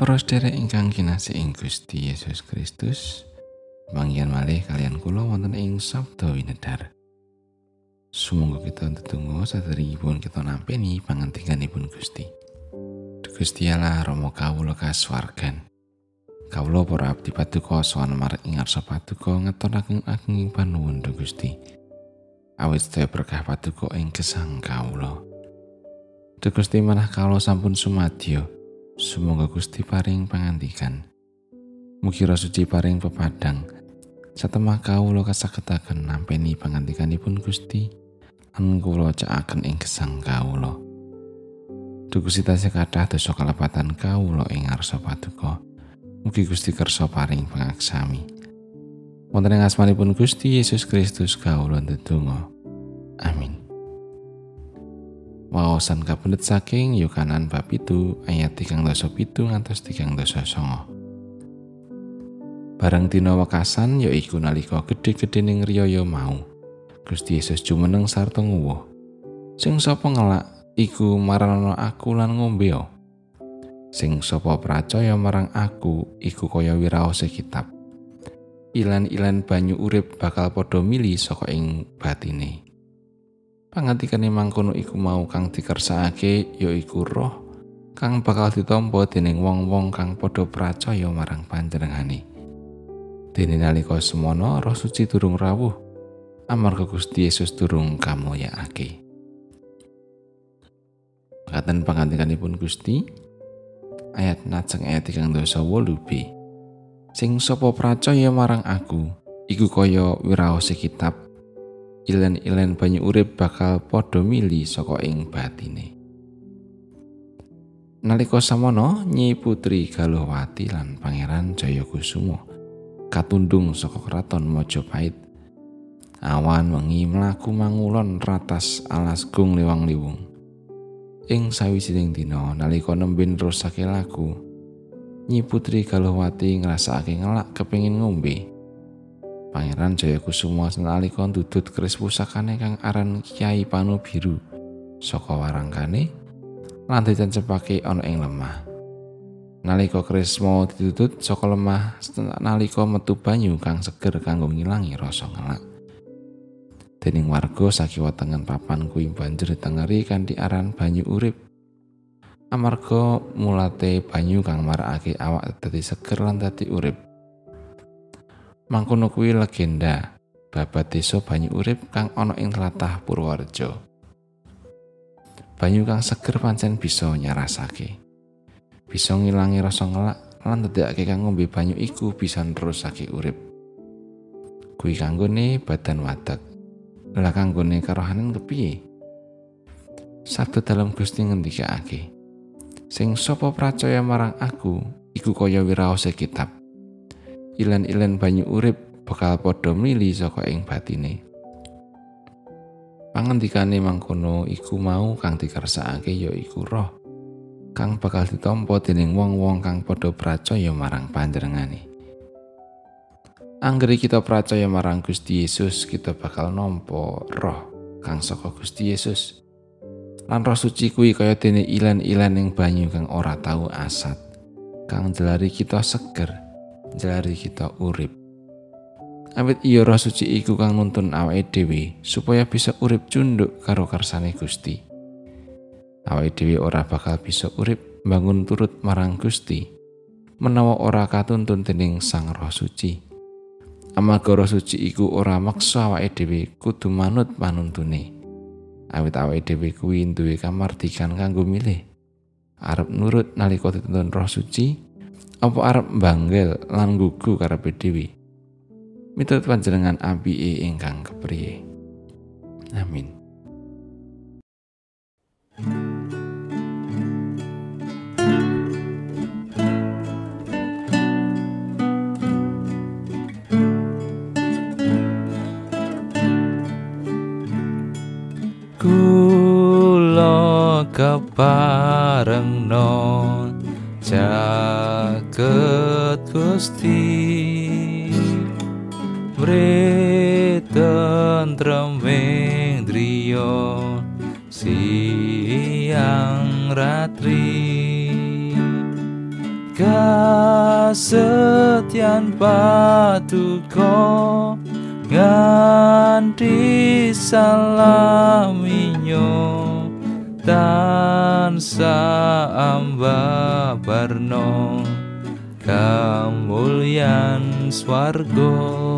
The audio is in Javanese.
Para sedherek ingkang kinasih ing Gusti Yesus Kristus, manggihan malih kalian kula wonten ing Sabda Winedar. Sumangga kita tetunggu saderengipun kita nampi pangantikanipun Gusti. Gusti Allah Rama kawula kasuwargan. Kawula para abdi paduka sowan marang ing ngarsa paduka ngetonaken ageng panuwun Gusti. Awit sedaya berkah paduka ing gesang kawula. Gusti manah kawula sampun sumadyo. Semoga Gusti paring pangandikan. Mugi suci paring pepadang. Satemah kawula kasagetaken nampeni pangandikanipun Gusti. An kula cakaken ing gesang kawula. Gusti tasih kathah dosa kalepatan kawula ing ngarsa paduka. Mugi Gusti kersa paring pangaksami. Wonten ing asmanipun Gusti Yesus Kristus kawula ndedonga. Amin. Wawasan kapendet saking Yohanan bab itu ayat tigang doso pitu ngantos tigang doso songo. Barang dina wekasan ya iku nalika gedhe-gedhe ning riyaya mau. Gusti Yesus jumeneng sarta nguwuh. Sing sapa ngelak iku marana aku lan ngombe. Sing sapa percaya marang aku iku kaya wiraos kitab. Ilan-ilan banyu urip bakal padha mili saka ing batine. Pangantikane mangkono iku mau kang dikersakake ya iku roh kang bakal ditampa dening wong-wong kang padha percaya marang panjenengane. Dene nalika semono roh suci durung rawuh amarga Gusti Yesus durung kamoyakake. Katen pangantikanipun Gusti ayat najeng ayat kang dosa wolubi sing sapa percaya marang aku iku kaya wiraos kitab ilen-ilen banyu urip bakal padha mili saka ing batine. Nalika samono Nyi Putri Galuhwati lan Pangeran Jayakusuma katundung saka kraton Majapahit. Awan wengi mlaku mangulon ratas alas gung liwang-liwung. Ing sawijining dina nalika nembe nerusake lagu, Nyi Putri Galuhwati ngrasakake ngelak kepengin ngombe. Pangeran Jayakusuma senalika ndudut keris pusakane kang aran Kyai Panu Biru saka warangkane lan dicencepake ana ing lemah. Nalika keris mau ditutut saka lemah nalika metu banyu kang seger kanggo ngilangi rasa ngelak. Dening warga sakiwa tengen papan kuwi banjur ditengeri kanthi aran banyu urip. Amarga mulate banyu kang marakake awak dadi seger lan dadi urip. Mangkono kuwi legenda babat desa banyu urip kang ana ing tlatah Purworejo. Banyu kang seger pancen bisa nyarasake. Bisa ngilangi rasa ngelak lan ndadekake kang ngombe banyu iku bisa nerusake urip. Kuwi kanggone badan wadak. Lah kanggone karohanan kepiye? Sabtu dalam Gusti ngendikake. Sing sapa percaya marang aku iku kaya wiraose kitab. Ilen-ilen banyu urip bakal padha mili saka ing batine. Pangendikane mangkono iku mau kang dikersakake ya iku roh kang bakal ditampa dening wong-wong kang padha percaya marang panjenengane. Anggere kita percaya marang Gusti Yesus, kita bakal nampa roh kang saka Gusti Yesus. Lan roh suci kuwi kaya dene ilen-ilen ing banyu kang ora tau asat, kang jelari kita seger. Jalari kita urip. Awit iya roh suci iku kang nuntun awake dhewe supaya bisa urip cunduk karo karsane Gusti. Awake dhewe ora bakal bisa urip bangun turut marang Gusti menawa ora katuntun dening Sang Roh Suci. Amarga roh suci iku ora maksa awake dhewe kudu manut panuntune. Awit awake dhewe kuwi duwe kamardikan kanggo milih. Arep nurut nalika dituntun roh suci apa arep banggel lan gugu karepe dhewe? Miturut panjenengan apike ingkang kepriye? Amin. Kula kepareng non ket Gusti. Mri tentreming driya siang ratri. Kasetyan patuko nganti salaminyo tan sa amba barno. Kamulian Swargo.